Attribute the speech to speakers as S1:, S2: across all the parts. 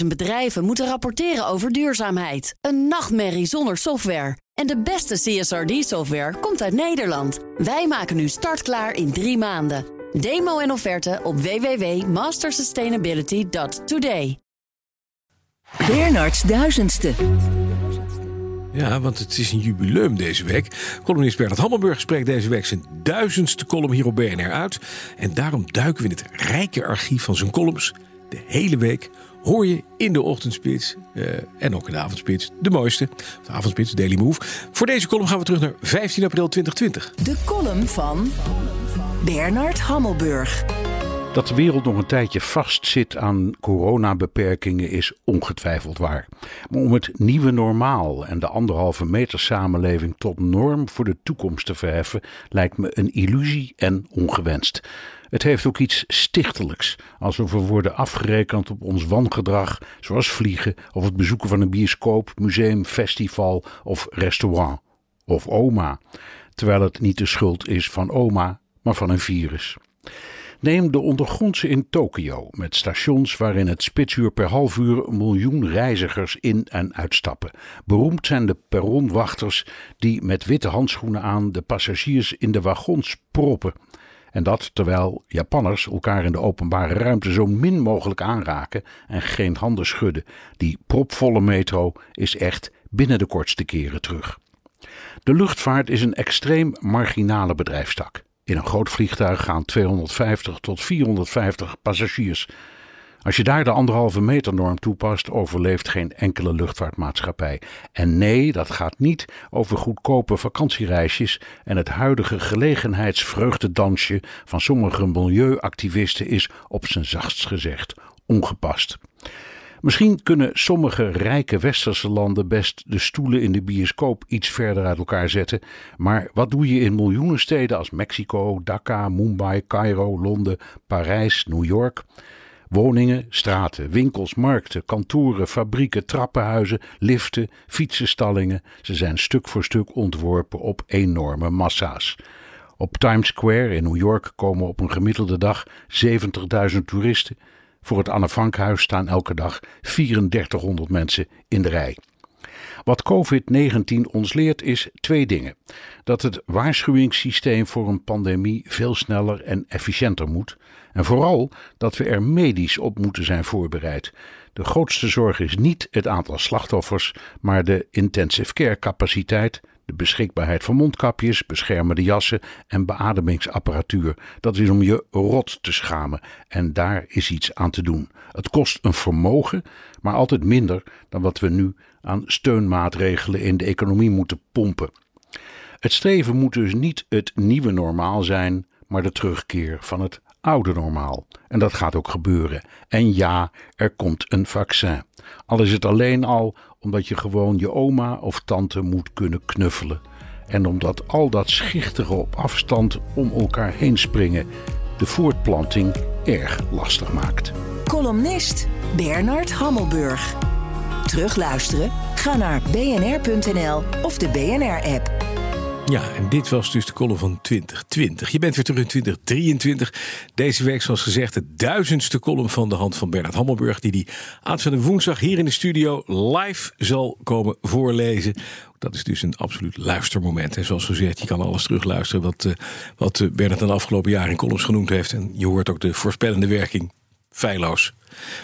S1: 50.000 bedrijven moeten rapporteren over duurzaamheid. Een nachtmerrie zonder software. En de beste CSRD-software komt uit Nederland. Wij maken nu startklaar in drie maanden. Demo en offerte op www.mastersustainability.today.
S2: Bernards duizendste.
S3: Ja, want het is een jubileum deze week. Columnist Bernard Hammelburg spreekt deze week zijn duizendste column hier op BNR uit. En daarom duiken we in het rijke archief van zijn columns de hele week hoor je in de ochtendspits uh, en ook in de avondspits de mooiste. De avondspits, Daily Move. Voor deze column gaan we terug naar 15 april 2020.
S2: De column van Bernard Hammelburg.
S4: Dat de wereld nog een tijdje vastzit aan coronabeperkingen is ongetwijfeld waar. Maar om het nieuwe normaal en de anderhalve meter samenleving tot norm voor de toekomst te verheffen, lijkt me een illusie en ongewenst. Het heeft ook iets stichtelijks, alsof we worden afgerekend op ons wangedrag, zoals vliegen of het bezoeken van een bioscoop, museum, festival of restaurant. Of oma, terwijl het niet de schuld is van oma, maar van een virus. Neem de ondergrondse in Tokio, met stations waarin het spitsuur per half uur een miljoen reizigers in en uitstappen. Beroemd zijn de perronwachters die met witte handschoenen aan de passagiers in de wagons proppen. En dat terwijl Japanners elkaar in de openbare ruimte zo min mogelijk aanraken en geen handen schudden. Die propvolle metro is echt binnen de kortste keren terug. De luchtvaart is een extreem marginale bedrijfstak. In een groot vliegtuig gaan 250 tot 450 passagiers. Als je daar de anderhalve meter norm toepast, overleeft geen enkele luchtvaartmaatschappij. En nee, dat gaat niet over goedkope vakantiereisjes en het huidige gelegenheidsvreugdedansje van sommige milieuactivisten is op zijn zachtst gezegd ongepast. Misschien kunnen sommige rijke westerse landen best de stoelen in de bioscoop iets verder uit elkaar zetten, maar wat doe je in miljoenen steden als Mexico, Dhaka, Mumbai, Cairo, Londen, Parijs, New York? Woningen, straten, winkels, markten, kantoren, fabrieken, trappenhuizen, liften, fietsenstallingen. Ze zijn stuk voor stuk ontworpen op enorme massa's. Op Times Square in New York komen op een gemiddelde dag 70.000 toeristen. Voor het Anne Frankhuis staan elke dag 3400 mensen in de rij. Wat COVID-19 ons leert is twee dingen. Dat het waarschuwingssysteem voor een pandemie veel sneller en efficiënter moet. En vooral dat we er medisch op moeten zijn voorbereid. De grootste zorg is niet het aantal slachtoffers, maar de intensive care capaciteit, de beschikbaarheid van mondkapjes, beschermende jassen en beademingsapparatuur. Dat is om je rot te schamen. En daar is iets aan te doen. Het kost een vermogen, maar altijd minder dan wat we nu aan steunmaatregelen in de economie moeten pompen. Het streven moet dus niet het nieuwe normaal zijn, maar de terugkeer van het oude normaal. En dat gaat ook gebeuren. En ja, er komt een vaccin. Al is het alleen al omdat je gewoon je oma of tante moet kunnen knuffelen. En omdat al dat schichtige op afstand om elkaar heen springen de voortplanting erg lastig maakt.
S2: Columnist Bernard Hammelburg. Terugluisteren? Ga naar bnr.nl of de BNR-app.
S3: Ja, en dit was dus de column van 2020. Je bent weer terug in 2023. Deze week, zoals gezegd, de duizendste column van de hand van Bernard Hammelburg. Die die aanstaande woensdag hier in de studio live zal komen voorlezen. Dat is dus een absoluut luistermoment. En zoals gezegd, je kan alles terugluisteren wat, uh, wat eh, Bernard de afgelopen jaar in columns genoemd heeft. En je hoort ook de voorspellende werking feilloos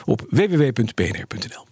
S3: op www.bnr.nl.